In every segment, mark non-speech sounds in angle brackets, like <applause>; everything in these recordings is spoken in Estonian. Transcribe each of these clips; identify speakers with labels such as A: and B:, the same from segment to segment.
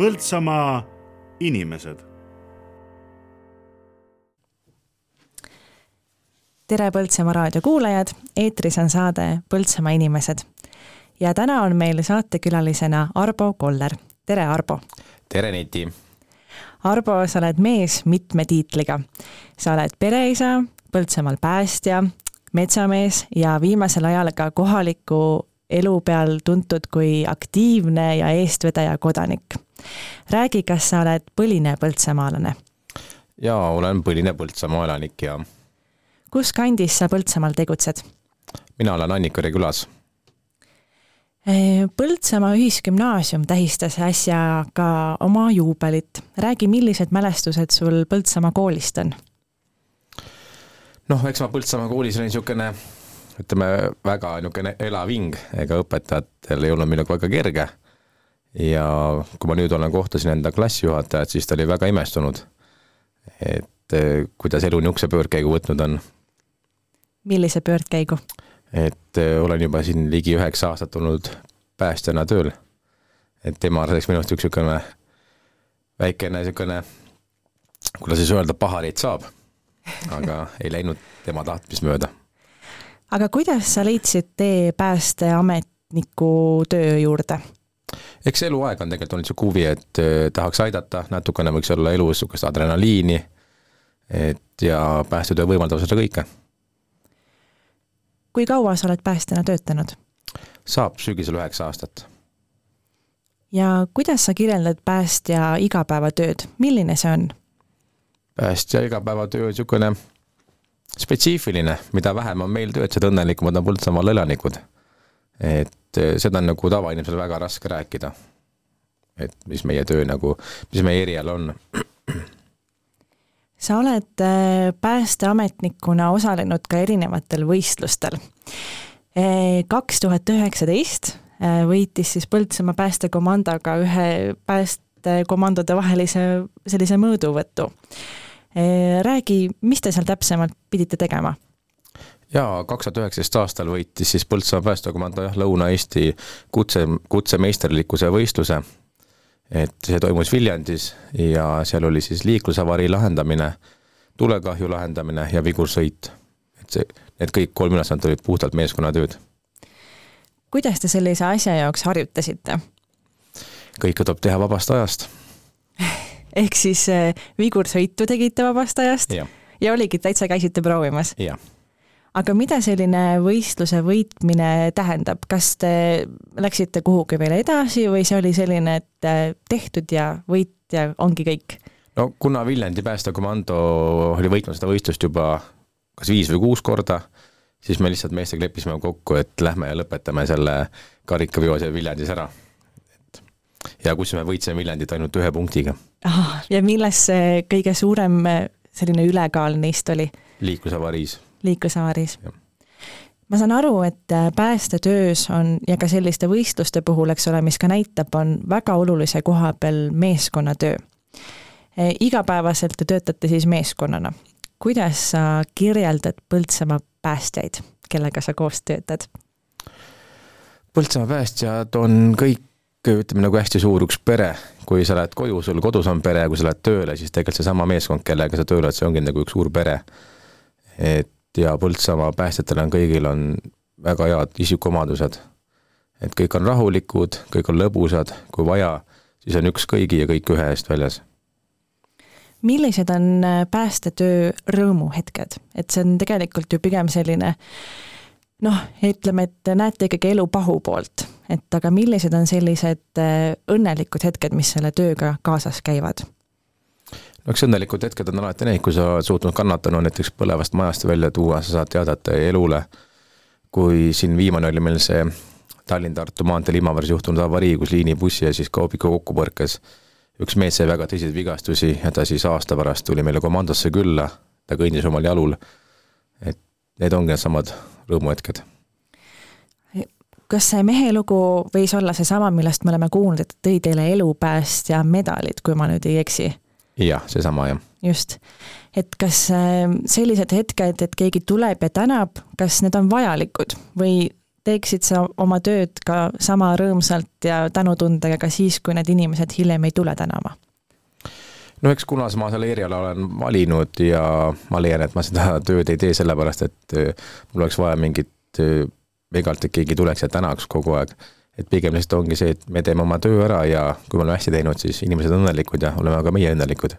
A: Põltsamaa inimesed.
B: tere, Põltsamaa raadio kuulajad, eetris on saade Põltsamaa inimesed. ja täna on meil saatekülalisena Arbo Koller. tere, Arbo!
C: tere, Neti!
B: Arbo, sa oled mees mitme tiitliga. sa oled pereisa, Põltsamaal päästja, metsamees ja viimasel ajal ka kohaliku elu peal tuntud kui aktiivne ja eestvedaja kodanik. Räägi, kas sa oled põline põltsamaalane?
C: jaa, olen põline Põltsamaa elanik ja
B: kus kandis sa Põltsamaal tegutsed?
C: mina olen Annikõre külas.
B: Põltsamaa Ühisgümnaasium tähistas äsja ka oma juubelit. räägi, millised mälestused sul Põltsamaa koolist on?
C: noh, eks ma Põltsamaa koolis olin niisugune ütleme, väga niisugune elav hing, ega õpetajatel ei olnud minuga väga kerge. Ja kui ma nüüd olen, kohtasin enda klassijuhatajat, siis ta oli väga imestunud, et eh, kuidas elu niisuguse pöördkäigu võtnud on.
B: millise pöördkäigu?
C: et eh, olen juba siin ligi üheksa aastat olnud päästjana tööl. et tema oleks minust üks niisugune väikene niisugune, kuidas siis öelda, pahareid saab, aga ei läinud tema tahtmist mööda
B: aga kuidas sa leidsid tee päästeametniku töö juurde?
C: Eks eluaeg on tegelikult olnud niisugune huvi, et eh, tahaks aidata, natukene võiks olla elus niisugust adrenaliini, et ja päästetöö võimaldab seda kõike.
B: kui kaua sa oled päästjana töötanud?
C: saab sügisel üheksa aastat.
B: ja kuidas sa kirjeldad päästja igapäevatööd, milline see on?
C: päästja igapäevatöö on niisugune spetsiifiline, mida vähem on meil tööd, seda õnnelikumad on Põltsamaal elanikud. et seda on nagu tavainimesel väga raske rääkida. et mis meie töö nagu, mis meie erial on.
B: sa oled eh, päästeametnikuna osalenud ka erinevatel võistlustel. Eh, kaks tuhat üheksateist võitis siis Põltsamaa päästekomandoga ühe päästekomandode vahelise sellise mõõduvõtu räägi, mis te seal täpsemalt pidite tegema?
C: Jaa, kaks tuhat üheksateist aastal võitis siis Põltsamaa päästekomando jah, Lõuna-Eesti kutse, kutsemeisterlikkuse võistluse. et see toimus Viljandis ja seal oli siis liiklusavarii lahendamine, tulekahju lahendamine ja vigursõit. et see, need kõik kolm ülesannet olid puhtalt meeskonnatööd.
B: kuidas te sellise asja jaoks harjutasite?
C: kõike tuleb teha vabast ajast <laughs>
B: ehk siis äh, vigursõitu tegite vabast ajast
C: ja,
B: ja oligi, täitsa käisite proovimas?
C: jah
B: aga mida selline võistluse võitmine tähendab, kas te läksite kuhugi veel edasi või see oli selline, et äh, tehtud ja võit ja ongi kõik?
C: no kuna Viljandi päästekomando oli võitnud seda võistlust juba kas viis või kuus korda, siis me lihtsalt meestega leppisime kokku, et lähme ja lõpetame selle karikaveose Viljandis ära. et ja kus me võitsime Viljandit ainult ühe punktiga
B: ahah, ja milles see kõige suurem selline ülekaal neist oli?
C: liiklusavariis.
B: Liiklusavariis. ma saan aru, et äh, päästetöös on ja ka selliste võistluste puhul, eks ole, mis ka näitab, on väga olulise koha peal meeskonnatöö. Äh, igapäevaselt te töötate siis meeskonnana. kuidas sa kirjeldad Põltsamaa päästjaid, kellega sa koos töötad?
C: Põltsamaa päästjad on kõik ütleme nagu hästi suur üks pere, kui sa lähed koju, sul kodus on pere, kui sa lähed tööle, siis tegelikult seesama meeskond, kellega sa tööl oled, see ongi nagu üks suur pere. et ja Põltsamaa päästjatel on kõigil on väga head isikuomadused. et kõik on rahulikud, kõik on lõbusad, kui vaja, siis on üks kõigi ja kõik ühe eest väljas.
B: millised on äh, päästetöö rõõmuhetked, et see on tegelikult ju pigem selline noh, ütleme, et näete ikkagi elu pahu poolt et aga millised on sellised äh, õnnelikud hetked, mis selle tööga kaasas käivad?
C: No eks õnnelikud hetked on alati need, kui sa oled suutnud kannatanu näiteks põlevast majast välja tuua, sa saad teada elule. kui siin viimane oli meil see Tallinn-Tartu maanteel Imaveres juhtunud avarii, kus liinibussi ja siis kaubiku kokku põrkes. üks mees sai väga tõsiseid vigastusi ja ta siis aasta pärast tuli meile komandosse külla, ta kõndis omal jalul. et need ongi needsamad rõõmuhetked
B: kas see mehe lugu võis olla seesama, millest me oleme kuulnud, et tõi teile elupäästja medalid, kui ma nüüd ei eksi?
C: Jah, seesama jah.
B: just. et kas äh, sellised hetked, et keegi tuleb ja tänab, kas need on vajalikud või teeksid sa oma tööd ka sama rõõmsalt ja tänutundega ka siis, kui need inimesed hiljem ei tule tänama?
C: no eks kuna ma selle eriala olen valinud ja ma leian, et ma seda <laughs> tööd ei tee sellepärast, et äh, mul oleks vaja mingit äh, vigalt, et keegi tuleks ja tänaks kogu aeg. Et pigem lihtsalt ongi see, et me teeme oma töö ära ja kui me oleme hästi teinud, siis inimesed on õnnelikud ja oleme ka meie õnnelikud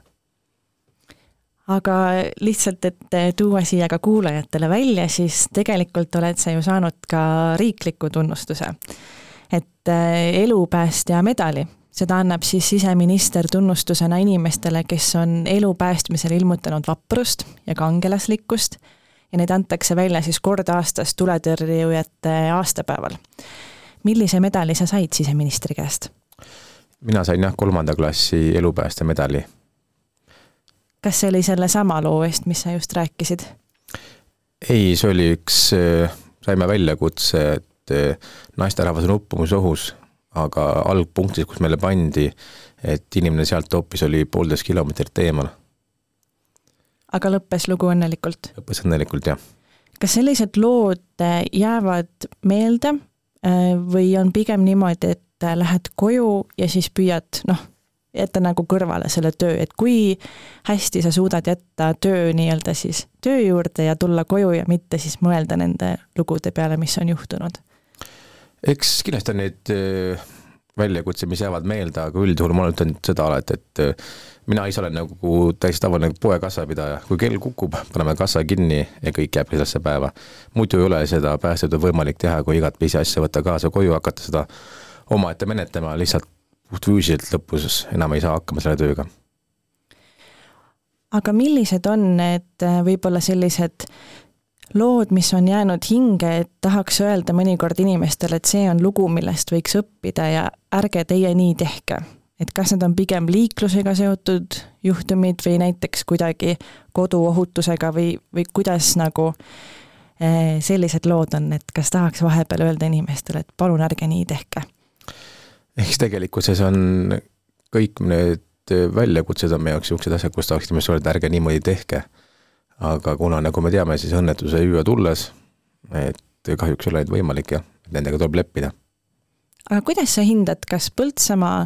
B: aga lihtsalt, et tuua siia ka kuulajatele välja, siis tegelikult oled sa ju saanud ka riikliku tunnustuse. et äh, elupäästja medali, seda annab siis siseminister tunnustusena inimestele, kes on elu päästmisel ilmutanud vaprust ja kangelaslikkust ja neid antakse välja siis kord aastas tuletõrjujate aastapäeval. Millise medali sa said siseministri käest?
C: mina sain jah, kolmanda klassi elupäästja medali
B: kas see oli sellesama loo eest, mis sa just rääkisid?
C: ei, see oli üks, saime väljakutse, et eh, naisterahvas on uppumusohus, aga algpunktis, kus meile pandi, et inimene sealt hoopis oli poolteist kilomeetrit eemal.
B: aga lõppes lugu õnnelikult?
C: lõppes õnnelikult, jah.
B: kas sellised lood jäävad meelde või on pigem niimoodi, et lähed koju ja siis püüad noh, jätta nagu kõrvale selle töö, et kui hästi sa suudad jätta töö nii-öelda siis töö juurde ja tulla koju ja mitte siis mõelda nende lugude peale, mis on juhtunud?
C: eks kindlasti on neid äh, väljakutse, mis jäävad meelde, aga üldjuhul ma olen ütelnud seda alati, et äh, mina ise olen nagu täiesti tavaline poekassapidaja, kui kell kukub, paneme kassa kinni ja kõik jääb sellesse päeva. muidu ei ole seda päästetööd võimalik teha, kui igat pisiasja võtta kaasa koju, hakata seda omaette menetlema, lihtsalt puhtfüüsiliselt lõpus enam ei saa hakkama selle tööga.
B: aga millised on need äh, võib-olla sellised lood, mis on jäänud hinge, et tahaks öelda mõnikord inimestele, et see on lugu, millest võiks õppida ja ärge teie nii tehke? Et kas need on pigem liiklusega seotud juhtumid või näiteks kuidagi koduohutusega või, või kuidas nagu äh, sellised lood on, et kas tahaks vahepeal öelda inimestele, et palun ärge nii tehke?
C: eks tegelikkuses on kõik need väljakutsed on meie jaoks niisugused asjad, kus tahaksime öelda, ärge niimoodi tehke. aga kuna, nagu me teame, siis õnnetuse hüüa tulles, et kahjuks ei ole neid võimalik ja nendega tuleb leppida.
B: Aga kuidas sa hindad, kas Põltsamaa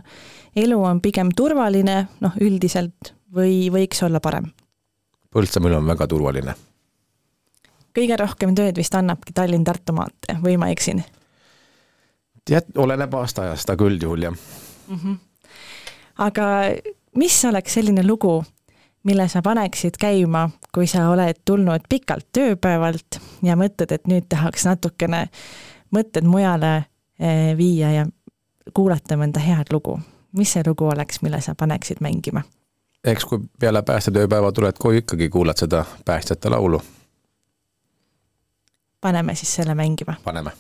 B: elu on pigem turvaline, noh üldiselt, või võiks olla parem?
C: Põltsamaa elu on väga turvaline.
B: kõige rohkem tööd vist annabki Tallinn-Tartu maantee või ma eksin?
C: tead, oleneb aastaajast, aga üldjuhul jah mm. -hmm.
B: aga mis oleks selline lugu, mille sa paneksid käima, kui sa oled tulnud pikalt tööpäevalt ja mõtled, et nüüd tahaks natukene mõtted mujale viia ja kuulata mõnda head lugu. mis see lugu oleks, mille sa paneksid mängima?
C: eks kui peale päästetööpäeva tuled koju, ikkagi kuulad seda päästjate laulu.
B: paneme siis selle mängima.
C: paneme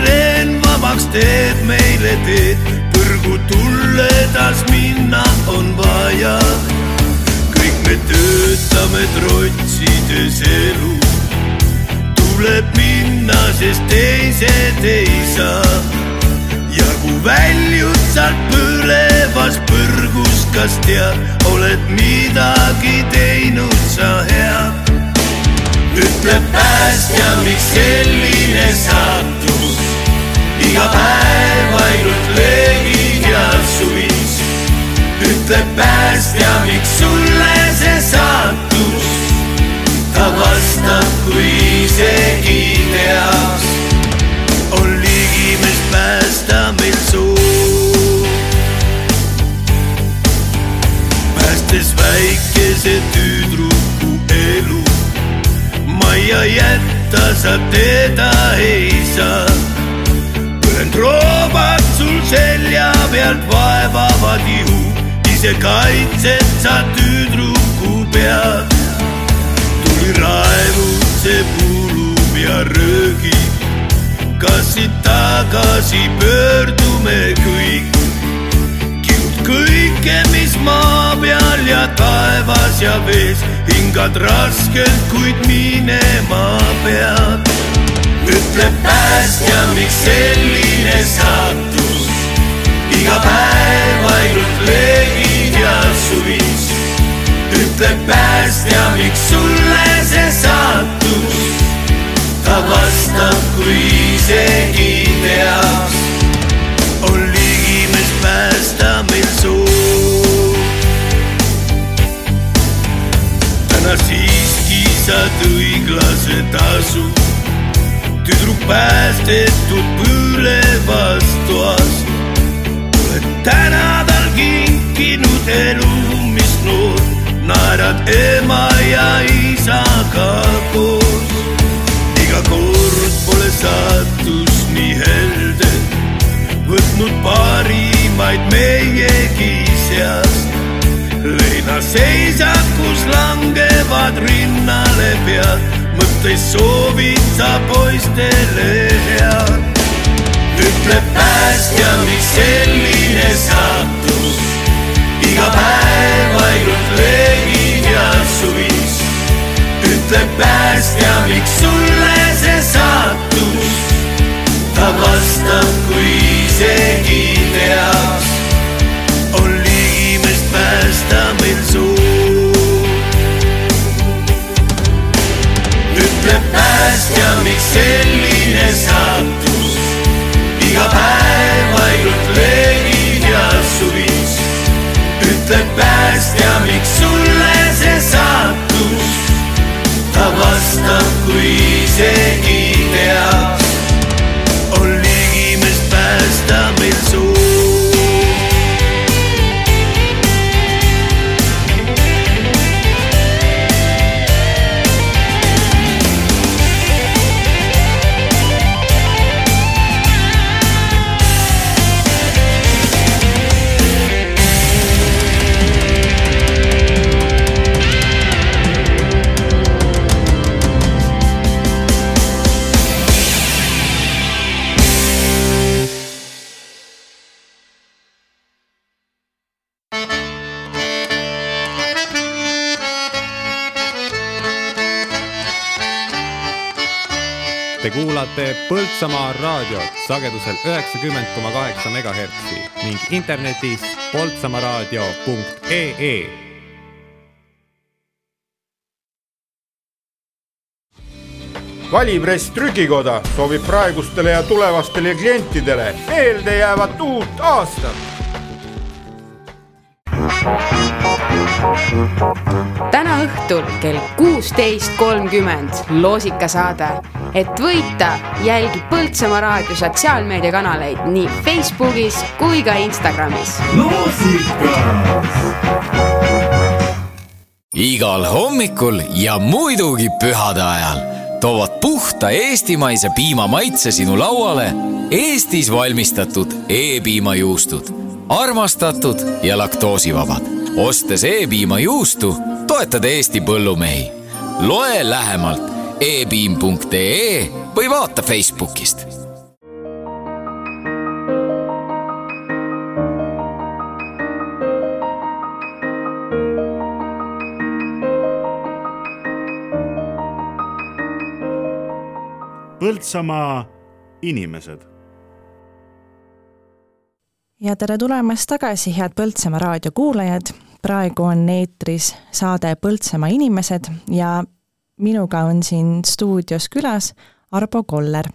C: sireen vabaks teeb meile teed, põrgu tulledas minna on vaja. kõik me töötame trotsides elu, tuleb minna, sest teised ei saa ja kui väljud sealt põlevast põrgust, kas tead, oled midagi teinud sa head? ütle päästja, miks selline saatus, pealt vaevavad ihu, ise kaitsed sa tüdruku pead. tuli raevub, see pulub ja röögib
D: kas siit tagasi pöördume kõik. kiud kõike, mis maa peal ja taevas ja vees, hingad raskelt, kuid minema pead. ütleb päästja, miks selline saatus, iga päev ainult leegid ja suvis ütleb päästja, miks sulle see saatus ta vastab, kui isegi teaks, on ligimes päästa meil soov. täna siiski saad õiglase tasu, tüdruk päästetud põlevas toas. Oled täna tal kinkinud elu, mis noor, naerad ema ja isaga koos iga kord pole saatus nii helde, võtnud parimaid meiegi seast. leinaseisakus langevad rinnale pead, mõttes soovid sa poistele head. Ütleb päästja, miks selline saatus, iga päev ainult leegid ja suvis ütleb päästja, miks sulle see saatus. ta vastab, kui isegi teaks, on liimest päästa meil soov. ütleb päästja, miks selline saatus, iga päev ainult leegid ja suvis. ütleb päästja, miks sulle see saatus ta vastab, kui isegi teaks,
E: kuulate Põltsamaa raadiot sagedusel üheksakümmend koma kaheksa megahertsi ning internetis poltsamaaraadio.ee
F: valipress Trükikoda soovib praegustele ja tulevastele klientidele meeldejäävat uut aastat.
G: Täna õhtul kell kuusteist kolmkümmend loosikasaade, et võita, jälgi Põltsamaa raadio sotsiaalmeediakanaleid nii Facebookis kui ka Instagramis.
H: igal hommikul ja muidugi pühade ajal toovad puhta eestimaise piima maitse sinu lauale Eestis valmistatud E-piimajuustud. armastatud ja laktoosivabad. Ostes E-piimajuustu, toetad Eesti põllumehi. loe lähemalt epiim.ee või vaata Facebookist
A: Põltsamaa inimesed.
B: ja tere tulemast tagasi, head Põltsamaa raadio kuulajad. Praegu on eetris saade Põltsamaa inimesed ja minuga on siin stuudios külas Arbo Koller.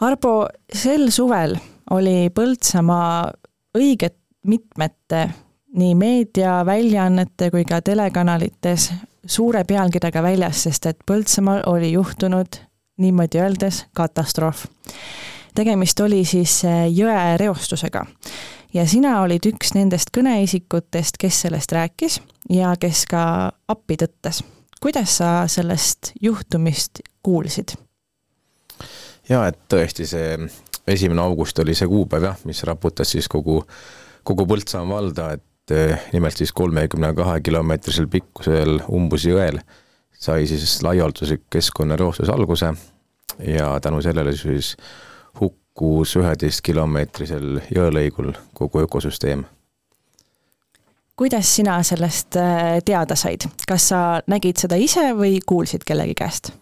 B: Arbo, sel suvel oli Põltsamaa õiget mitmete nii meediaväljaannete kui ka telekanalites suure pealkirjaga väljas, sest et Põltsamaal oli juhtunud niimoodi öeldes katastroof. tegemist oli siis jõereostusega ja sina olid üks nendest kõneisikutest, kes sellest rääkis ja kes ka appi tõttas. kuidas sa sellest juhtumist kuulsid?
C: jaa, et tõesti see esimene august oli see kuupäev jah, mis raputas siis kogu, kogu Põltsamaa valda, et eh, nimelt siis kolmekümne kahe kilomeetrisel pikkusel Umbusi jõel sai siis laialduslik keskkonnareostus alguse ja tänu sellele siis hukkus üheteistkilomeetrisel jõelõigul kogu ökosüsteem.
B: kuidas sina sellest äh, teada said, kas sa nägid seda ise või kuulsid kellegi käest?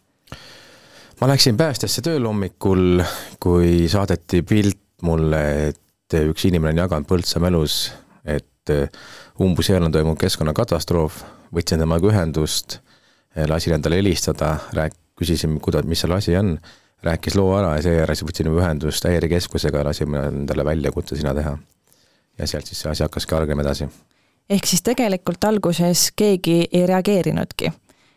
C: ma läksin päästjasse tööle hommikul, kui saadeti pilt mulle, et üks inimene on jaganud Põltsamaa elus, et umbusjärel on toimunud keskkonnakatastroof, võtsin temaga ühendust, lasin endale helistada, rääk-, küsisin, kuida-, mis selle asi on, rääkis loo ära ja seejärel siis võtsin ühendust häirekeskusega lasime endale väljakutse sinna teha. ja sealt siis see asi hakkaski arenema edasi.
B: ehk siis tegelikult alguses keegi ei reageerinudki?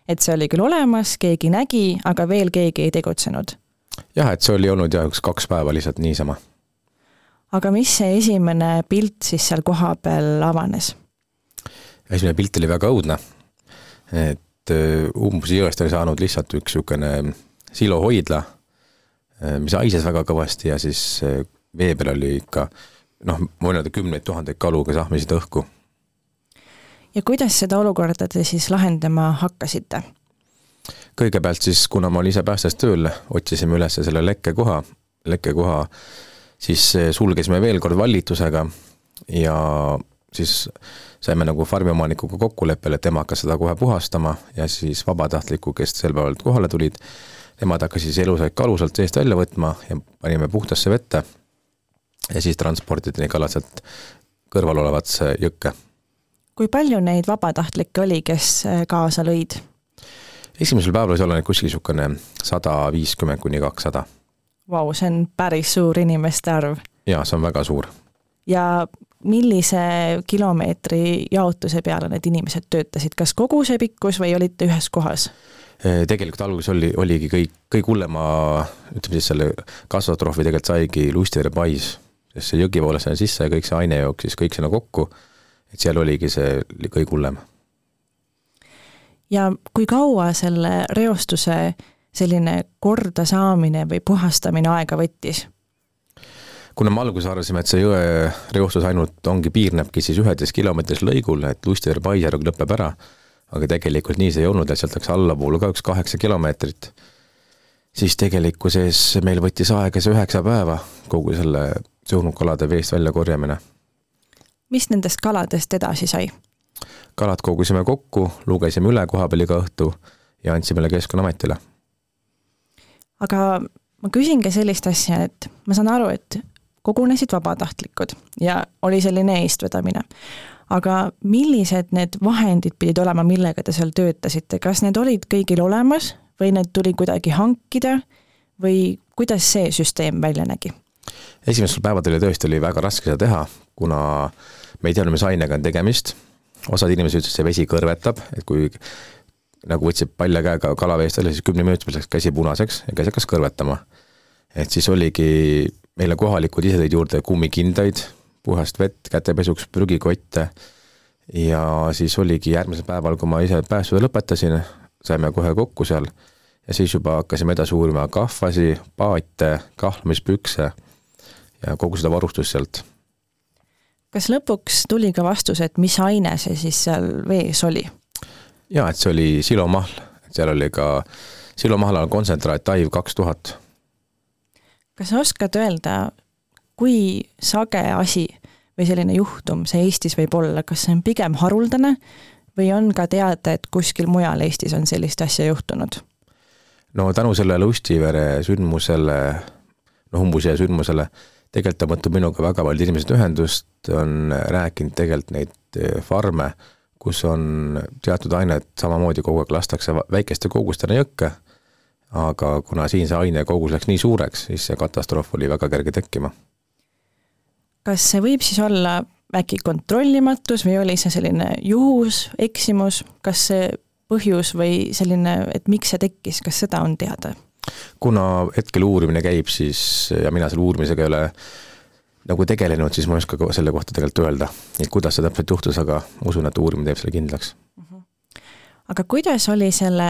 B: et see oli küll olemas, keegi nägi, aga veel keegi ei tegutsenud?
C: jah, et see oli olnud jah, üks kaks päeva lihtsalt niisama.
B: aga mis see esimene pilt siis seal kohapeal avanes?
C: esimene pilt oli väga õudne. et äh, umbes jõest oli saanud lihtsalt üks niisugune silohoidla, mis haises väga kõvasti ja siis äh, vee peal oli ikka noh, ma võin öelda kümneid tuhandeid kalu, kes ahmisid õhku.
B: ja kuidas seda olukorda te siis lahendama hakkasite?
C: kõigepealt siis, kuna ma olin ise päästes tööl, otsisime üles selle lekkekoha, lekkekoha siis sulgesime veel kord vallitusega ja siis saime nagu farmiomanikuga kokkuleppele, et tema hakkas seda kohe puhastama ja siis vabatahtliku, kes sel päeval kohale tulid, nemad hakkasid siis elusaid kalu sealt seest välja võtma ja panime puhtasse vette. ja siis transporditi neid kalad sealt kõrval olevasse jõkke.
B: kui palju neid vabatahtlikke oli, kes äh, kaasa lõid?
C: esimesel päeval võis olla neid kuskil niisugune sada viiskümmend kuni kakssada.
B: Vau, see on päris suur inimeste arv.
C: jaa, see on väga suur.
B: ja millise kilomeetri jaotuse peale need inimesed töötasid, kas kogu see pikkus või olite ühes kohas?
C: tegelikult alguses oli, oligi kõik, kõige hullema, ütleme siis selle katastroofi tegelikult saigi Lustiveere pais, sest see jõgi voolas sinna sisse ja kõik see aine jooksis kõik sinna kokku, et seal oligi see kõige hullem.
B: ja kui kaua selle reostuse selline kordasaamine või puhastamine aega võttis?
C: Kuna me alguses arvasime, et see jõe reostus ainult ongi, piirnebki siis üheteist kilomeetris lõigul, et Lustiveere paisjärg lõpeb ära, aga tegelikult nii see ei olnud, et sealt läks allapoole ka üks kaheksa kilomeetrit, siis tegelikkuses meil võttis aega see üheksa päeva, kogu selle surnud kalade veest väljakorjamine.
B: mis nendest kaladest edasi sai?
C: kalad kogusime kokku, lugesime üle koha peal iga õhtu ja andsime Keskkonnaametile.
B: aga ma küsin ka sellist asja, et ma saan aru, et kogunesid vabatahtlikud ja oli selline eestvedamine. aga millised need vahendid pidid olema, millega te seal töötasite, kas need olid kõigil olemas või need tuli kuidagi hankida või kuidas see süsteem välja nägi?
C: esimestel päevadel tõesti oli väga raske seda teha, kuna me ei teadnud, mis ainega on tegemist, osad inimesed ütlesid, see vesi kõrvetab, et kui nagu võtsid palja käega kalaveest välja, siis kümne minuti pealt läks käsi punaseks ja käsi hakkas kõrvetama. et siis oligi meile kohalikud ise tõid juurde kummikindaid, puhast vett kätepesuks, prügikotte ja siis oligi järgmisel päeval, kui ma ise päästetöö lõpetasin, saime kohe kokku seal ja siis juba hakkasime edasi uurima kahvasi, paate, kahlamispükse ja kogu seda varustust sealt.
B: kas lõpuks tuli ka vastus, et mis aine see siis seal vees oli?
C: jaa, et see oli silomahl, seal oli ka silomahlal kontsentraat Taiv kaks tuhat
B: kas sa oskad öelda, kui sage asi või selline juhtum see Eestis võib olla, kas see on pigem haruldane või on ka teada, et kuskil mujal Eestis on sellist asja juhtunud?
C: no tänu sellele Ustivere sündmusele, noh umbusjärje sündmusele, tegelikult ta võtab minuga väga paljud inimesed ühendust, on rääkinud tegelikult neid eh, farme, kus on teatud ainet samamoodi kogu aeg lastakse väikeste kogustena jõkke aga kuna siin see ainekogus läks nii suureks, siis see katastroof oli väga kerge tekkima.
B: kas see võib siis olla äkki kontrollimatus või oli see selline juhus, eksimus, kas see põhjus või selline, et miks see tekkis, kas seda on teada?
C: kuna hetkel uurimine käib, siis ja mina selle uurimisega ei ole nagu tegelenud, siis ma ei oska ka selle kohta tegelikult öelda, et kuidas see täpselt juhtus, aga ma usun, et uurimine teeb selle kindlaks.
B: Mhm. aga kuidas oli selle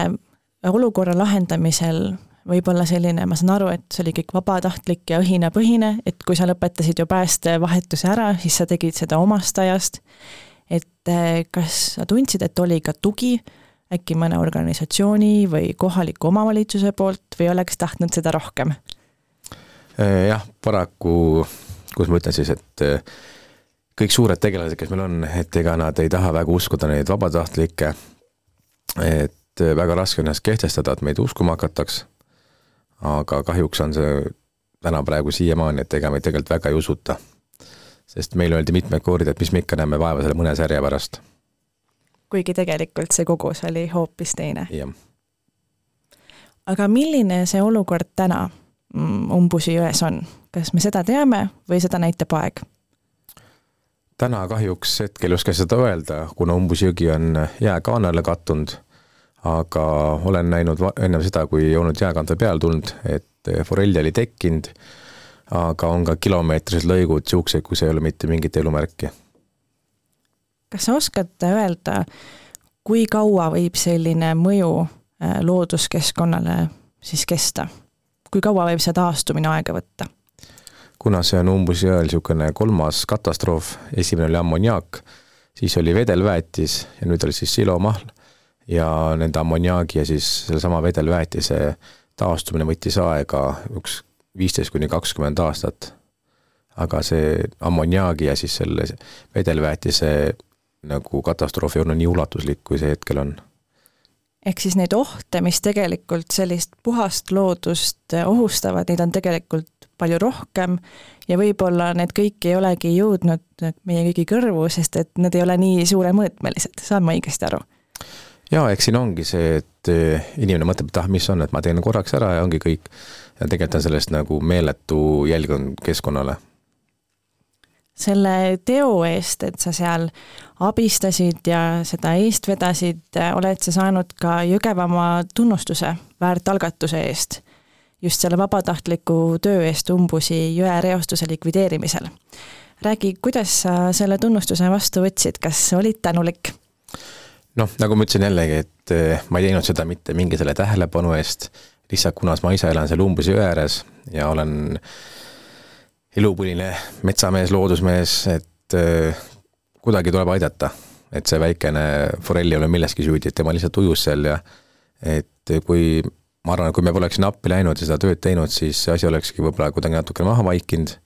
B: olukorra lahendamisel võib-olla selline, ma saan aru, et see oli kõik vabatahtlik ja õhinapõhine, et kui sa lõpetasid ju päästevahetuse ära, siis sa tegid seda omast ajast, et eh, kas sa tundsid, et oli ka tugi äkki mõne organisatsiooni või kohaliku omavalitsuse poolt või oleks tahtnud seda rohkem?
C: Äh, jah, paraku, kuidas ma ütlen siis, et äh, kõik suured tegelased, kes meil on, et ega nad ei taha väga uskuda neid vabatahtlikke, et äh, väga raske on ennast kehtestada, et meid uskuma hakataks, aga kahjuks on see täna praegu siiamaani, et ega meid tegelikult väga ei usuta. sest meile öeldi mitmeid kordi, et mis me ikka näeme vaeva selle mõne särje pärast.
B: kuigi tegelikult see kogus oli hoopis teine.
C: jah.
B: aga milline see olukord täna mm, Umbusi jões on, kas me seda teame või seda näitab aeg?
C: täna kahjuks hetkel ei oska seda öelda, kuna Umbusi jõgi on jääkaanale kattunud, aga olen näinud ennem seda, kui ei olnud jääkaante peale tulnud, et forelli oli tekkinud, aga on ka kilomeetrised lõigud siuksed, kus ei ole mitte mingit elumärki.
B: kas sa oskad öelda, kui kaua võib selline mõju äh, looduskeskkonnale siis kesta? kui kaua võib see taastumine aega võtta?
C: kuna see on umbes jõel niisugune kolmas katastroof, esimene oli ammoniaak, siis oli vedelväetis ja nüüd oli siis silomahl ja nende ammoniaagi ja siis sellesama vedelväetise taastumine võttis aega üks viisteist kuni kakskümmend aastat. aga see ammoniaagi ja siis selle vedelväetise nagu katastroof ei olnud nii ulatuslik, kui see hetkel on.
B: ehk siis neid ohte, mis tegelikult sellist puhast loodust ohustavad, neid on tegelikult palju rohkem ja võib-olla need kõik ei olegi jõudnud meie kõigi kõrvu, sest et need ei ole nii suuremõõtmelised, saan ma õigesti aru?
C: Jaa, eks siin ongi see, et eh, inimene mõtleb, et ah, mis on, et ma teen korraks ära ja ongi kõik. ja tegelikult on sellest nagu meeletu jälg on keskkonnale.
B: selle teo eest, et sa seal abistasid ja seda eest vedasid, oled sa saanud ka Jõgevamaa tunnustuse väärtalgatuse eest just selle vabatahtliku töö eest Umbusi jõe reostuse likvideerimisel. räägi, kuidas sa selle tunnustuse vastu võtsid, kas olid tänulik?
C: Noh, nagu ma ütlesin jällegi, et eh, ma ei teinud seda mitte mingi selle tähelepanu eest, lihtsalt kuna ma ise elan seal Umbusi jõe ääres ja olen elupõline metsamees, loodusmees, et eh, kuidagi tuleb aidata. et see väikene forell ei ole milleski süüdi, et tema lihtsalt ujus seal ja et kui ma arvan, et kui me poleks sinna appi läinud ja seda tööd teinud, siis see asi olekski võib-olla kuidagi natukene maha vaikinud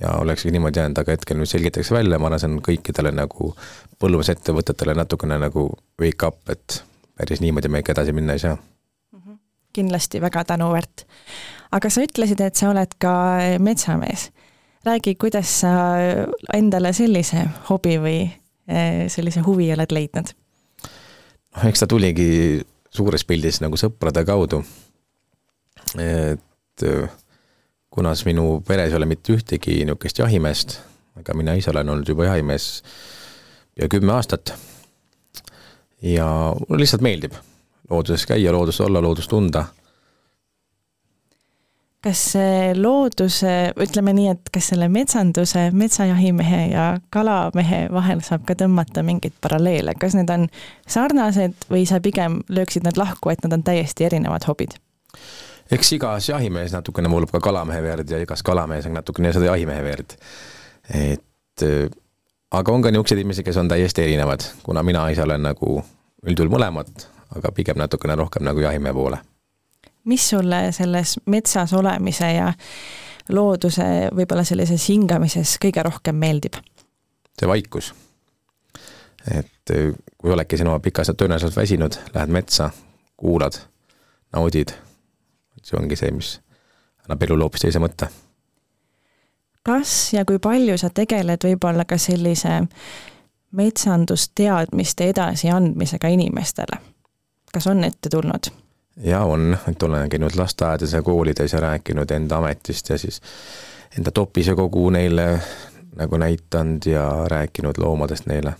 C: ja olekski niimoodi jäänud, aga hetkel nüüd selgitakse välja, ma arvan, see on kõikidele nagu põllumajandusettevõtetele natukene nagu wake up, et päris niimoodi me ikka edasi minna ei saa.
B: -hmm. kindlasti väga tänuväärt. aga sa ütlesid, et sa oled ka metsamees. räägi, kuidas sa endale sellise hobi või eh, sellise huvi oled leidnud?
C: noh, eks ta tuligi suures pildis nagu sõprade kaudu. et kuna siis minu peres ei ole mitte ühtegi niisugust jahimeest, aga mina ise olen olnud juba jahimees pea kümme aastat. ja mulle lihtsalt meeldib looduses käia, looduses olla, loodust tunda.
B: kas see looduse, ütleme nii, et kas selle metsanduse, metsajahimehe ja kalamehe vahel saab ka tõmmata mingeid paralleele, kas need on sarnased või sa pigem lööksid nad lahku, et nad on täiesti erinevad hobid?
C: Eks igas jahimees natukene voolab ka kalamehe verd ja igas kalamees on natukene seda jahimehe verd. et aga on ka niisuguseid inimesi, kes on täiesti erinevad, kuna mina ise olen nagu üldjuhul mõlemat, aga pigem natukene rohkem nagu jahimehe poole.
B: mis sulle selles metsas olemise ja looduse võib-olla sellises hingamises kõige rohkem meeldib?
C: see vaikus. et kui oledki sinu pikas töönädalas väsinud, lähed metsa, kuulad, naudid see ongi see, mis annab elule hoopis teise mõtte.
B: kas ja kui palju sa tegeled võib-olla ka sellise metsandusteadmiste edasiandmisega inimestele? kas on ette tulnud?
C: jaa, on, et olen käinud lasteaedades ja koolides ja rääkinud enda ametist ja siis enda topisekogu neile nagu näitanud ja rääkinud loomadest neile.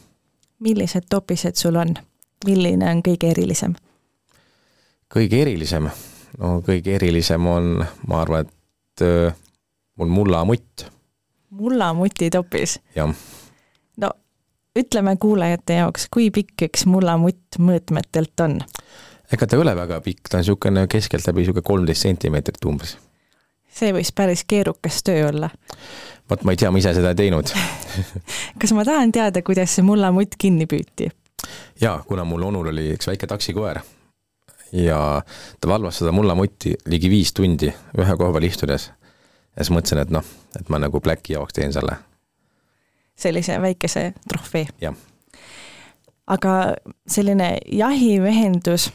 B: millised topised sul on? milline on kõige erilisem?
C: kõige erilisem no kõige erilisem on, ma arvan, et mul mullamutt.
B: mullamuti topis?
C: jah.
B: no ütleme kuulajate jaoks, kui pikk üks mullamutt mõõtmetelt on?
C: ega ta ei ole väga pikk, ta on niisugune keskeltläbi niisugune kolmteist sentimeetrit umbes.
B: see võis päris keerukas töö olla.
C: vot ma ei tea, ma ise seda ei teinud <laughs>
B: kas ma tahan teada, kuidas see mullamutt kinni püüti?
C: jaa, kuna mul onul oli üks väike taksikoer ja ta valvas seda mullamutti ligi viis tundi ühe koha peal istudes. ja siis mõtlesin, et noh, et ma nagu Blacki jaoks teen selle.
B: sellise väikese trofee. aga selline jahimehendus,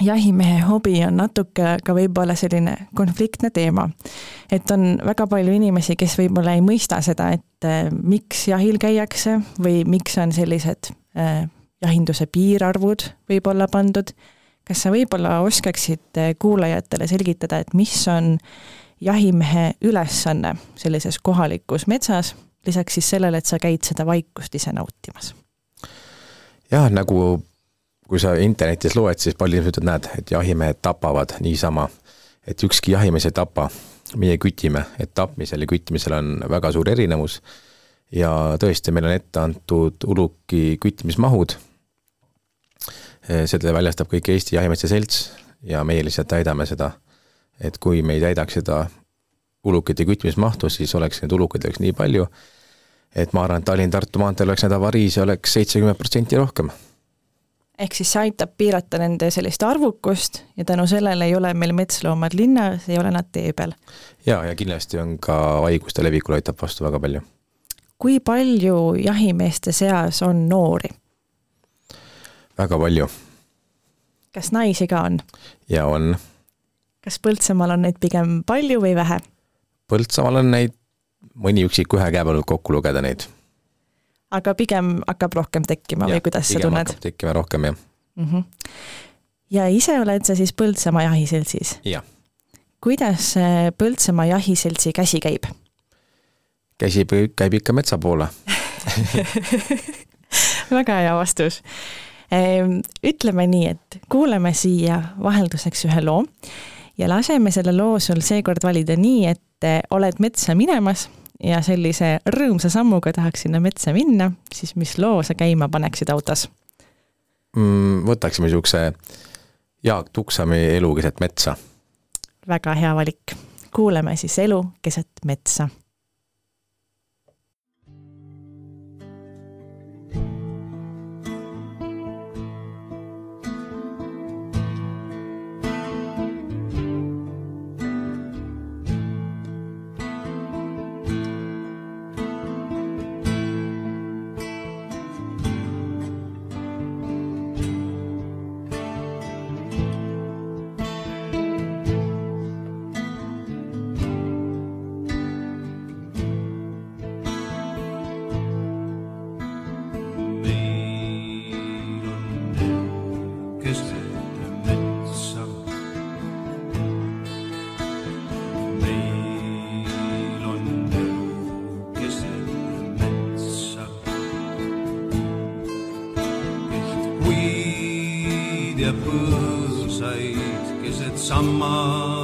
B: jahimehe hobi on natuke ka võib-olla selline konfliktne teema. et on väga palju inimesi, kes võib-olla ei mõista seda, et äh, miks jahil käiakse või miks on sellised äh, jahinduse piirarvud võib-olla pandud. Kas sa võib-olla oskaksid äh, kuulajatele selgitada, et mis on jahimehe ülesanne sellises kohalikus metsas, lisaks siis sellele, et sa käid seda vaikust ise nautimas?
C: jah, nagu kui sa internetis loed, siis paljud inimesed näed, et jahimehed tapavad niisama, et ükski jahimees ei tapa, meie kütime, et tapmisel ja kütmisel on väga suur erinevus. Ja tõesti, meil on ette antud uluki küttimismahud, seda väljastab kõik Eesti Jahimeeste Selts ja meie lihtsalt täidame seda. et kui me ei täidaks seda ulukite küttimismahtu, siis oleks neid ulukeid oleks nii palju, et ma arvan, et Tallinn-Tartu maanteel oleks neid avariise oleks seitsekümmend protsenti rohkem
B: ehk siis see aitab piirata nende sellist arvukust ja tänu sellele ei ole meil metsloomad linnas, ei ole nad tee peal.
C: ja, ja kindlasti on ka haiguste levikule aitab vastu väga palju.
B: kui palju jahimeeste seas on noori?
C: Väga palju.
B: kas naisi ka on?
C: ja on.
B: kas Põltsamaal on neid pigem palju või vähe?
C: Põltsamaal on neid mõni üksik ühe käe peal kokku lugeda neid
B: aga pigem hakkab rohkem tekkima ja, või kuidas sa tunned?
C: tekkima rohkem, jah
B: mm. -hmm. ja ise oled sa siis Põltsamaa jahiseltsis?
C: jah.
B: kuidas Põltsamaa jahiseltsi käsi käib?
C: käsi käib ikka metsa poole <laughs>
B: väga hea vastus. Ehm, ütleme nii, et kuulame siia vahelduseks ühe loo ja laseme selle loo sul seekord valida nii, et oled metsa minemas ja sellise rõõmsa sammuga tahaks sinna metsa minna, siis mis loo sa käima paneksid autos
C: mm,? võtaksime niisuguse Jaak Tuksami Elu keset metsa.
B: väga hea valik. kuuleme siis Elu keset metsa
I: aga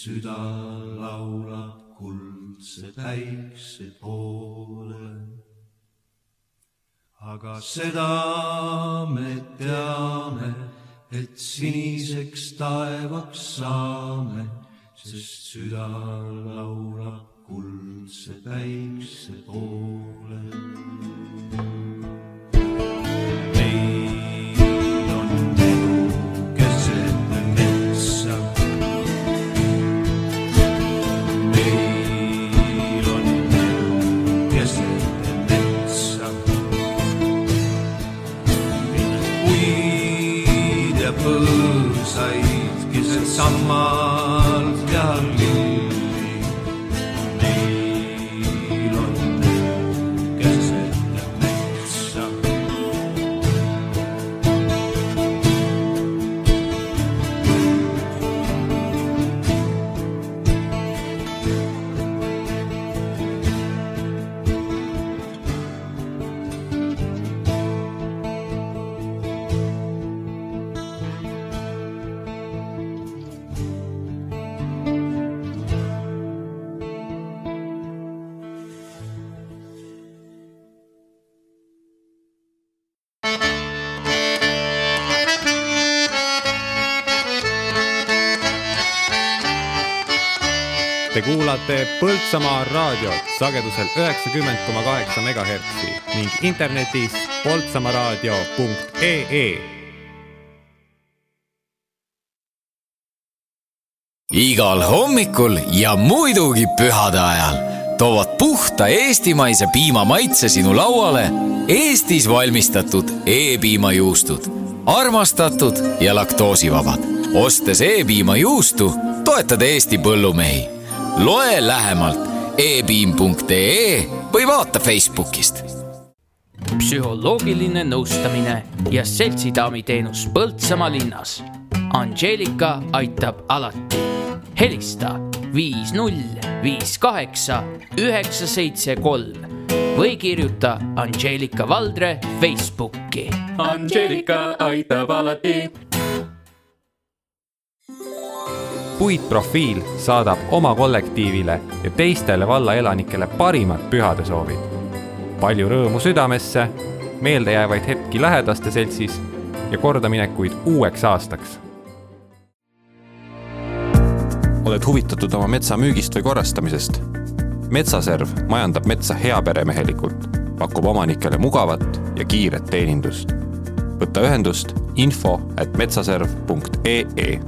I: süda laulab kuldse päikse poole. aga seda me teame, et siniseks taevaks saame, sest süda laulab kuldse päikse poole.
E: sahip güzel sanmaz yar Te kuulate Põltsamaa raadiot sagedusel üheksakümmend koma kaheksa megahertsi ning internetis poltsamaaraadio.ee.
H: igal hommikul ja muidugi pühade ajal toovad puhta eestimaise piimamaitse sinu lauale Eestis valmistatud E-piimajuustud. armastatud ja laktoosivabad. ostes E-piimajuustu, toetad Eesti põllumehi loe lähemalt epiim.ee või vaata Facebookist.
J: psühholoogiline nõustamine ja seltsidaami teenus Põltsamaa linnas. Angelika aitab alati. helista viis null viis kaheksa üheksa seitse kolm või kirjuta Angelika Valdre Facebooki.
E: Angelika aitab alati puitprofiil saadab oma kollektiivile ja teistele valla elanikele parimad pühadesoovid. palju rõõmu südamesse, meeldejäävaid hetki lähedaste seltsis ja kordaminekuid uueks aastaks.
K: oled huvitatud oma metsa müügist või korrastamisest? metsaserv majandab metsa heaperemehelikult, pakub omanikele mugavat ja kiiret teenindust. võta ühendust info at metsaserv.ee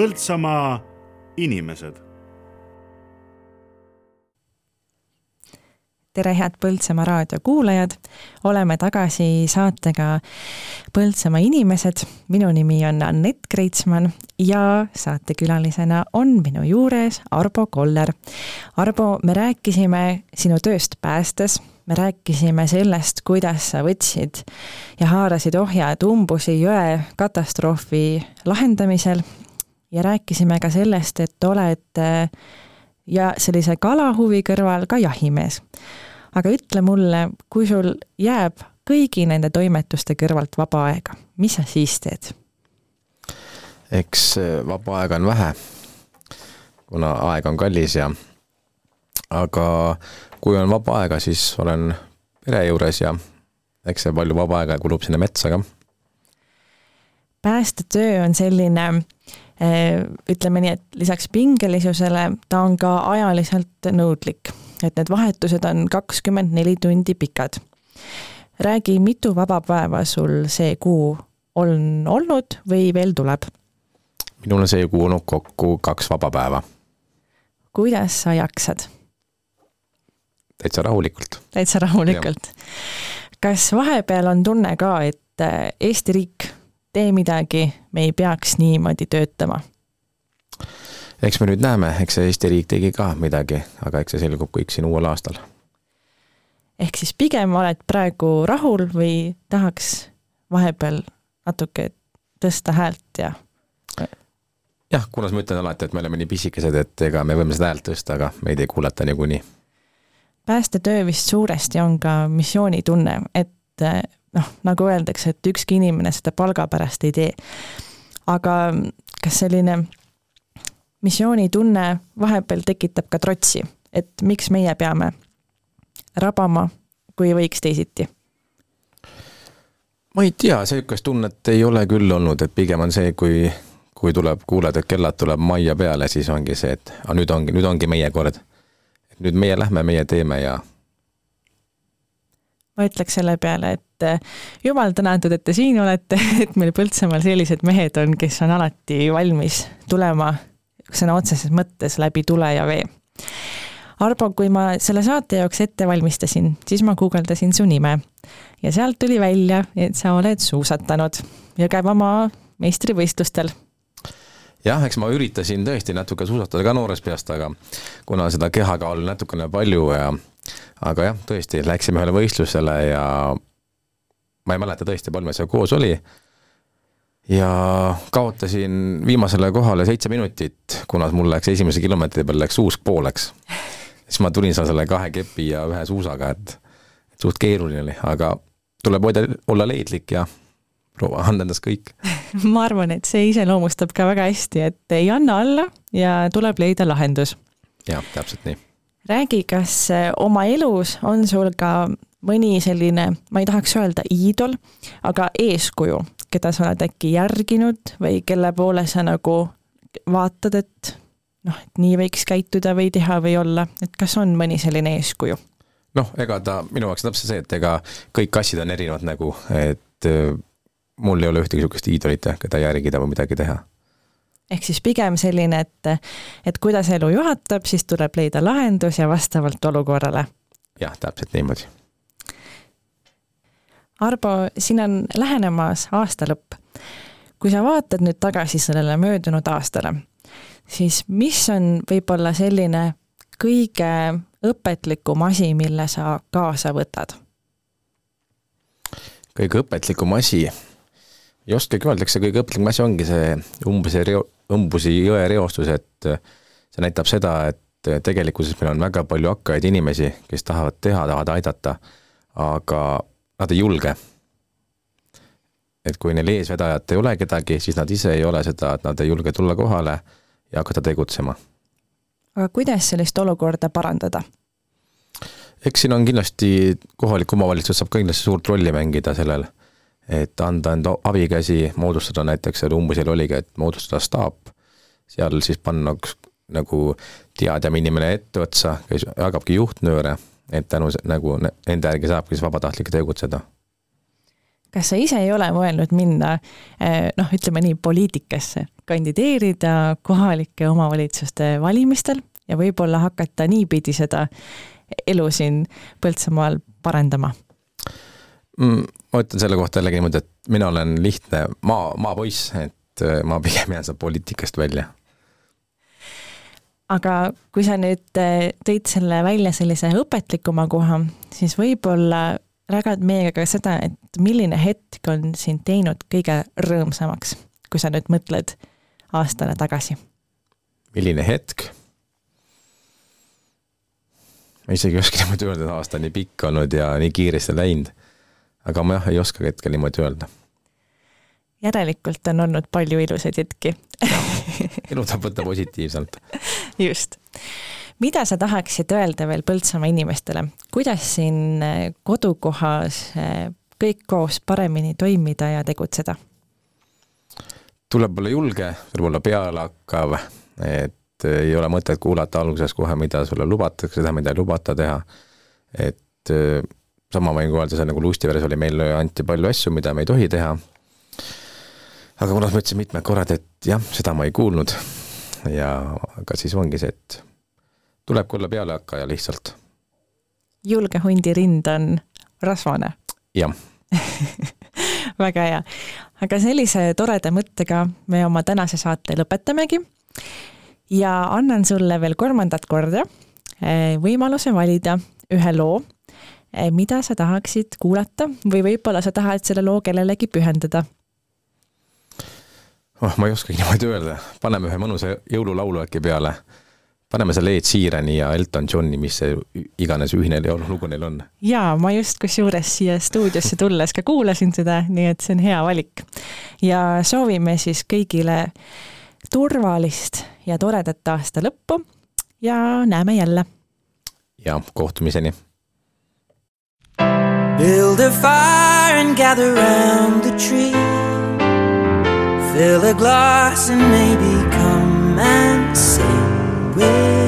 F: Põltsamaa inimesed.
B: tere, head Põltsamaa raadio kuulajad. oleme tagasi saatega Põltsamaa inimesed. minu nimi on Anett Kreitsmann ja saatekülalisena on minu juures Arbo Koller. Arbo, me rääkisime sinu tööst päästes me rääkisime sellest, kuidas sa võtsid ja haarasid ohjad umbusi jõe katastroofi lahendamisel ja rääkisime ka sellest, et oled ja sellise kalahuvi kõrval ka jahimees. aga ütle mulle, kui sul jääb kõigi nende toimetuste kõrvalt vaba aega, mis sa siis teed?
C: eks äh, vaba aega on vähe, kuna aeg on kallis ja aga kui on vaba aega, siis olen pere juures ja eks see palju vaba aega kulub sinna metsa ka.
B: päästetöö on selline Äh, ütleme nii, et lisaks pingelisusele ta on ka ajaliselt nõudlik, et need vahetused on kakskümmend neli tundi pikad. räägi, mitu vaba päeva sul see kuu on olnud või veel tuleb?
C: minul on see kuu olnud kokku kaks vaba päeva.
B: kuidas sa jaksad?
C: täitsa rahulikult.
B: täitsa rahulikult. kas vahepeal on tunne ka, et äh, Eesti riik tee midagi, me ei peaks niimoodi töötama.
C: eks me nüüd näeme, eks see Eesti riik tegi ka midagi, aga eks see selgub kõik siin uuel aastal.
B: ehk siis pigem oled praegu rahul või tahaks vahepeal natuke tõsta häält ja
C: jah, kuna ma ütlen alati, et me oleme nii pisikesed, et ega me võime seda häält tõsta, aga meid ei kuulata niikuinii.
B: päästetöö vist suuresti on ka missioonitunne, et noh, nagu öeldakse, et ükski inimene seda palga pärast ei tee. aga kas selline missioonitunne vahepeal tekitab ka trotsi, et miks meie peame rabama, kui võiks teisiti?
C: ma ei tea, sihukest tunnet ei ole küll olnud, et pigem on see, kui, kui tuleb, kuuled, et kellad tuleb majja peale, siis ongi see, et aga nüüd ongi, nüüd ongi meie kord. nüüd meie lähme, meie teeme ja.
B: ma ütleks selle peale, et eh, jumal tänatud, et te siin olete, <laughs> et meil Põltsamaal sellised mehed on, kes on alati valmis tulema sõna otseses mõttes läbi tule ja vee Arbo, kui ma selle saate jaoks ette valmistasin, siis ma guugeldasin su nime ja sealt tuli välja, et sa oled suusatanud Jõgevamaa meistrivõistlustel.
C: jah, eks ma üritasin tõesti natuke suusatada ka noorest peast, aga kuna seda kehakaalu natukene palju ja aga jah, tõesti, läksime ühele võistlusele ja ma ei mäleta tõesti, palju meil seal koos oli ja kaotasin viimasele kohale seitse minutit, kuna mul läks esimese kilomeetri peal läks uus pooleks siis ma tulin seal selle kahe kepi ja ühe suusaga, et suht keeruline oli, aga tuleb hoida, olla leidlik ja proua, anda endast kõik <laughs>
B: ma arvan, et see iseloomustab ka väga hästi, et ei anna alla ja tuleb leida lahendus.
C: jah, täpselt nii.
B: räägi, kas oma elus on sul ka mõni selline, ma ei tahaks öelda iidol, aga eeskuju, keda sa oled äkki järginud või kelle poole sa nagu vaatad, et noh, et nii võiks käituda või teha või olla, et kas on mõni selline eeskuju?
C: noh, ega ta minu jaoks täpselt see, et ega kõik kassid on erinevad nägu, et äh, mul ei ole ühtegi niisugust iidolit, keda järgida või midagi teha.
B: ehk siis pigem selline, et, et kuidas elu juhatab, siis tuleb leida lahendus ja vastavalt olukorrale.
C: jah, täpselt niimoodi.
B: Arbo, siin on lähenemas aasta lõpp. kui sa vaatad nüüd tagasi sellele möödunud aastale siis mis on võib-olla selline kõige õpetlikum asi, mille sa kaasa võtad?
C: kõige õpetlikum asi, ei oskagi öelda, eks see kõige õpetlikum asi ongi see Umbusi reo-, Umbusi jõe reostus, et see näitab seda, et tegelikkuses meil on väga palju hakkajaid inimesi, kes tahavad teha, tahavad aidata, aga nad ei julge. et kui neil eesvedajat ei ole kedagi, siis nad ise ei ole seda, et nad ei julge tulla kohale ja hakata tegutsema.
B: aga kuidas sellist olukorda parandada?
C: eks siin on kindlasti, kohalik omavalitsus saab kindlasti suurt rolli mängida sellel, et anda enda abikäsi, moodustada näiteks, seal umbes oligi, et moodustada staap, seal siis panna nagu teadjam inimene etteotsa, kes jagabki juhtnööre, et tänu nagu nende järgi saabki siis vabatahtlik tegutseda
B: kas sa ise ei ole mõelnud minna eh, noh, ütleme nii, poliitikasse, kandideerida kohalike omavalitsuste valimistel ja võib-olla hakata niipidi seda elu siin Põltsamaal parendama?
C: Mm, ma ütlen selle kohta jällegi niimoodi, et mina olen lihtne maa, maapoiss, et eh, ma pigem jään sealt poliitikast välja
B: aga kui sa nüüd eh, tõid selle välja sellise õpetlikuma koha, siis võib-olla jagad meiega ka seda, et milline hetk on sind teinud kõige rõõmsamaks, kui sa nüüd mõtled aastale tagasi?
C: milline hetk? ma isegi ei oska <laughs> niimoodi öelda, et aasta on nii pikk olnud ja nii kiiresti läinud. aga ma jah, ei oska hetkel niimoodi öelda.
B: järelikult on olnud palju ilusaid hetki
C: elu saab võtta positiivselt. <laughs> <laughs>
B: just mida sa tahaksid öelda veel Põltsamaa inimestele, kuidas siin eh, kodukohas eh, kõik koos paremini toimida ja tegutseda?
C: tuleb olla julge, tuleb olla pealehakkav, et ei ole mõtet kuulata alguses kohe, mida sulle lubatakse, seda, mida ei lubata teha. et eh, sama võin ka öelda, see nagu Lustiveres oli, meile anti palju asju, mida me ei tohi teha. aga kuna ma ütlesin mitmed korrad, et jah, seda ma ei kuulnud ja aga siis ongi see, et tulebki olla pealehakkaja lihtsalt.
B: julge hundi rind on rasvane.
C: jah <laughs>
B: väga hea. aga sellise toreda mõttega me oma tänase saate lõpetamegi ja annan sulle veel kolmandat korda eh, võimaluse valida ühe loo, eh, mida sa tahaksid kuulata või võib-olla sa tahad selle loo kellelegi pühendada
C: oh, ma ei oskagi niimoodi öelda, paneme ühe mõnusa jõululaulu äkki peale. paneme selle Ed Sheerani ja Elton Johni, mis see iganes ühine jõululugu neil on.
B: jaa, ma just kusjuures siia stuudiosse tulles ka kuulasin seda, nii et see on hea valik. ja soovime siis kõigile turvalist ja toredat aasta lõppu ja näeme jälle.
C: ja kohtumiseni.
L: Build a fire and gather round the tree fill a glass and maybe come and sing with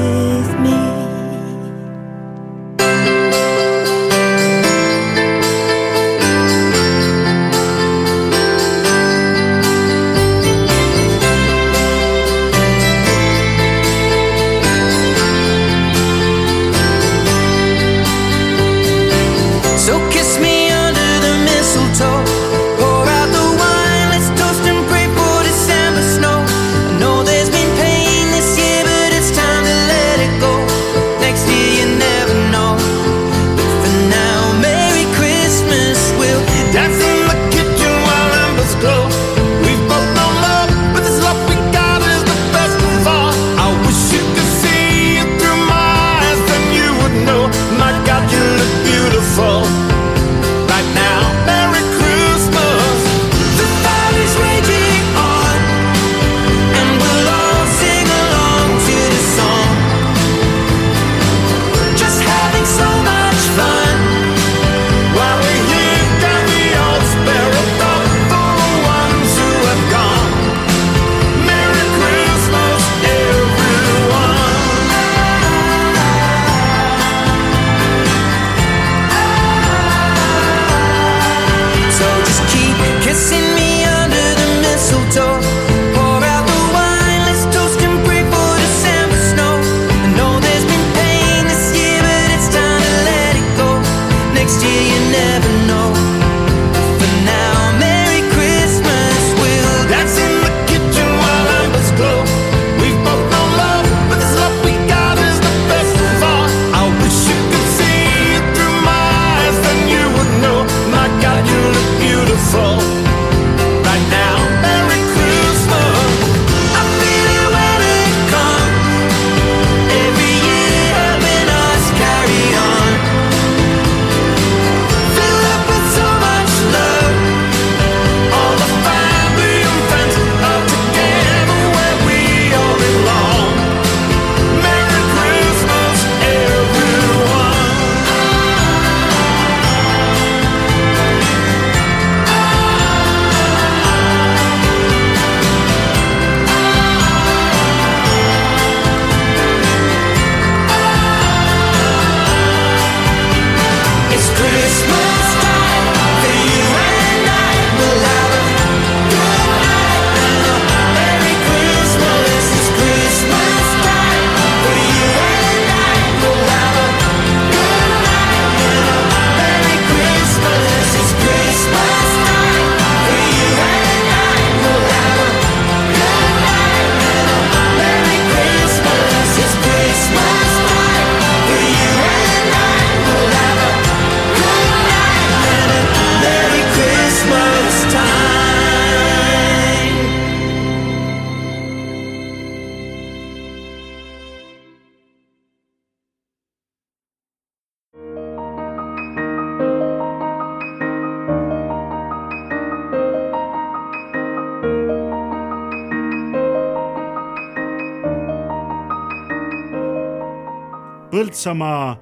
A: Petsama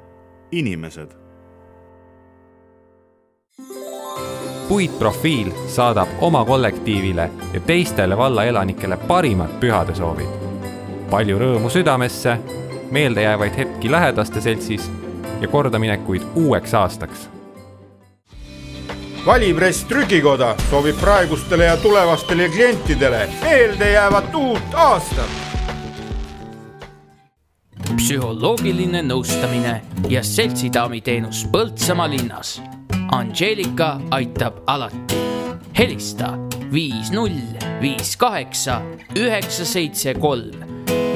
A: inimesed.
E: puitprofiil saadab oma kollektiivile ja teistele valla elanikele parimad pühadesoovid. palju rõõmu südamesse, meeldejäävaid hetki lähedaste seltsis ja kordaminekuid uueks aastaks.
F: valipress Trükikoda soovib praegustele ja tulevastele klientidele meeldejäävat uut aastat
I: psühholoogiline nõustamine ja seltsidamiteenus Põltsamaa linnas. Angelika aitab alati. helista viis null viis kaheksa üheksa seitse kolm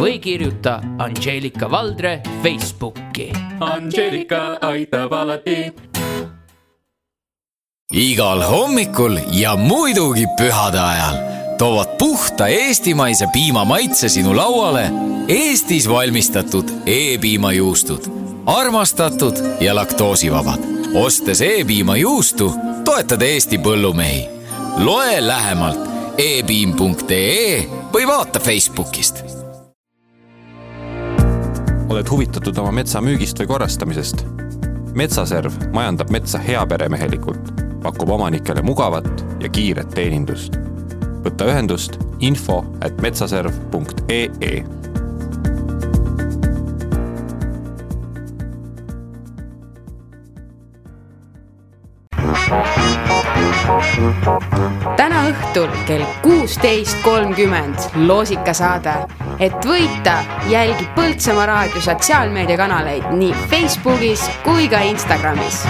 I: või kirjuta Angelika Valdre Facebooki.
E: Angelika aitab alati
H: igal hommikul ja muidugi pühade ajal toovad puhta eestimaise piima maitse sinu lauale Eestis valmistatud E-piimajuustud. armastatud ja laktoosivabad. ostes E-piimajuustu, toetad Eesti põllumehi. loe lähemalt epiim.ee või vaata Facebookist
K: oled huvitatud oma metsa müügist või korrastamisest? metsaserv majandab metsa heaperemehelikult, pakub omanikele mugavat ja kiiret teenindust. Võta ühendust info at metsaserv.ee
G: täna õhtul kell kuusteist kolmkümmend loosikasaade. et võita, jälgi Põltsamaa raadio sotsiaalmeediakanaleid nii Facebookis kui ka Instagramis.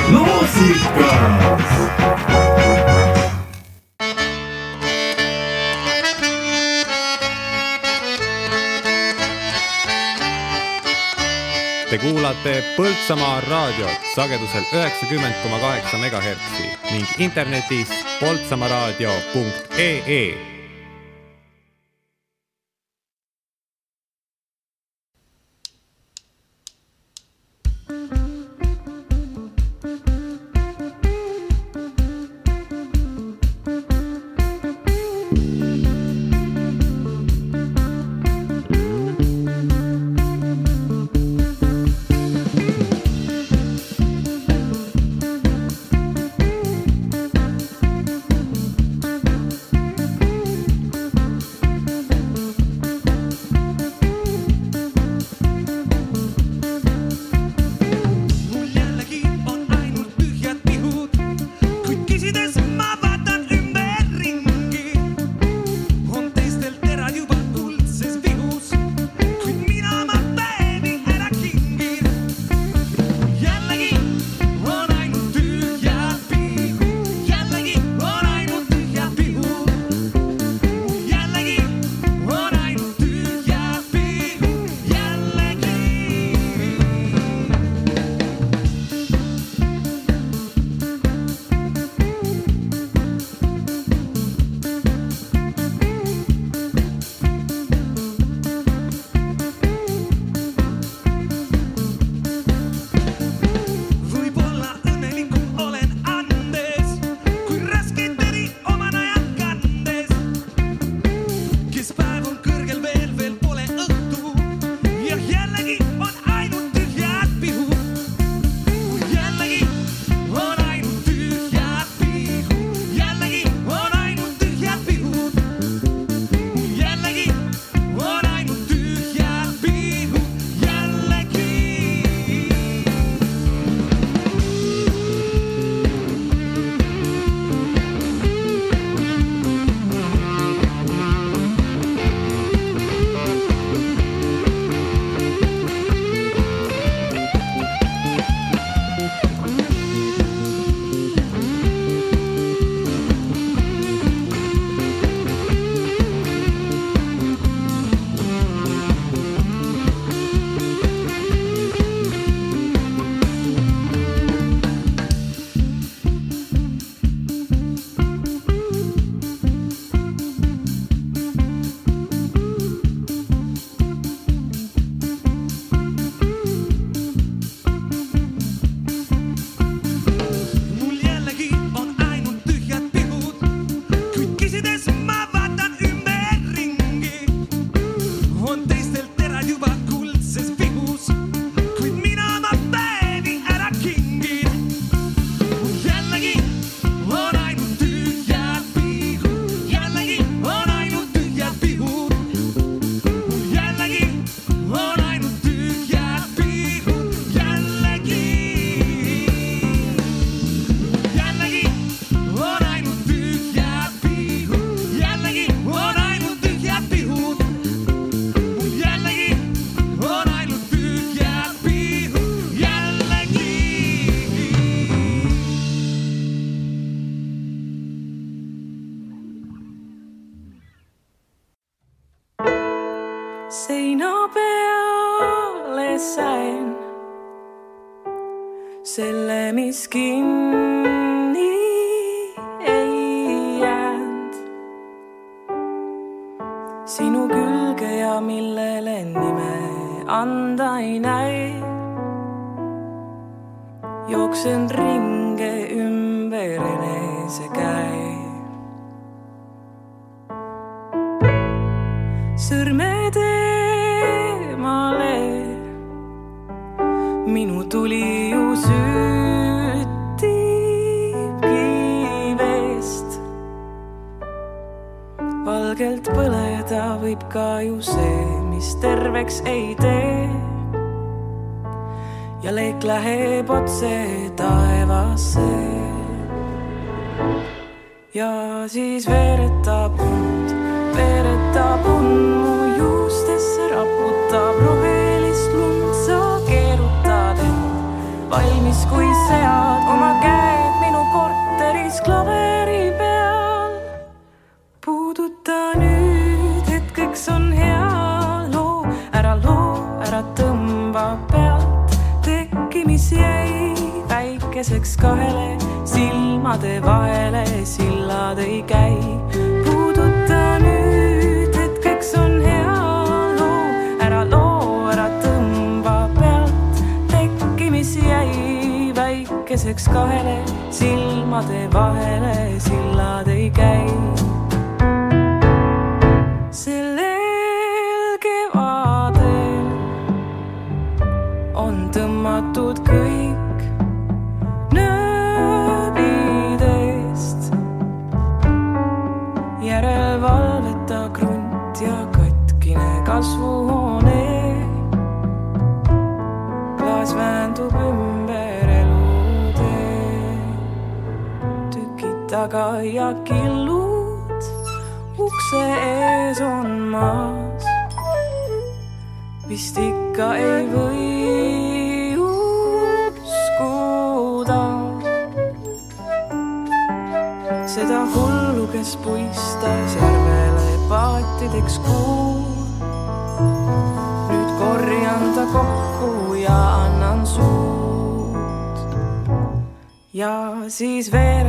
I: Te kuulate Põltsamaa raadiot sagedusel üheksakümmend koma kaheksa megahertsi ning internetis poltsamaaraadio.ee
M: seina peale sain selle, mis kinni ei jäänud. sinu külge ja millele nime anda ei näi. jooksen ringi. võib ka ju see, mis terveks ei tee. ja leek läheb otse taevasse. ja siis veeretab und, veeretab und mu juustesse, raputab rohelist lund, sa keerutad end valmis kui sead oma käed minu korteris klaveris. väikeseks kahele silmade vahele sillad ei käi. puuduta nüüd, hetkeks on hea loo, ära loo, ära tõmba pealt tekki, mis jäi väikeseks kahele silmade vahele sillad ei käi. sellel kevadel on tõmmatud kõik seis ver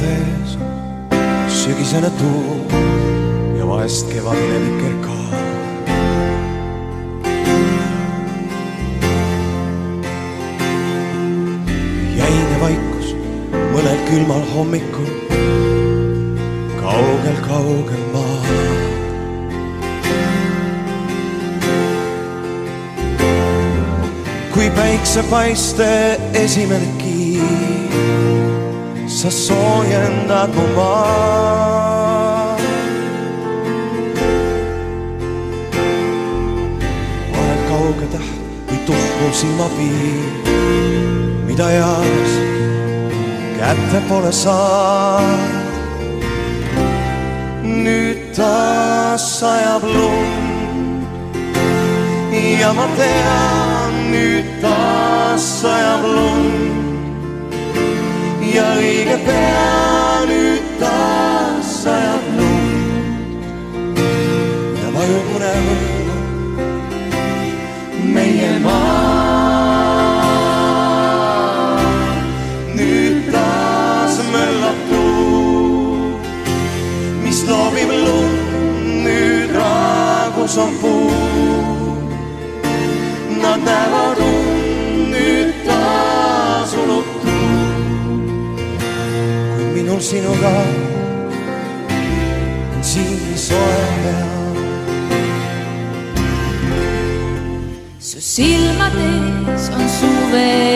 N: silmades sügisene tuul ja vahest kevadine vikerkaar. jäine vaikus mõnel külmal hommikul kaugel-kaugel maal. kui päiksepaiste esimene sa soojendad mu maad. vahel kauge täht või tuhmu silmapiir, mida eas kätte pole saanud. nüüd taas sajab lund ja ma tean, nüüd taas sajab lund ja õige pea nüüd taas sajab lund ja vajub mõnevõrra meie maa. nüüd taas möllab tuul, mis loobib lund, nüüd raagus on puu. Nad näevad
O: su silmades on suveöine kuu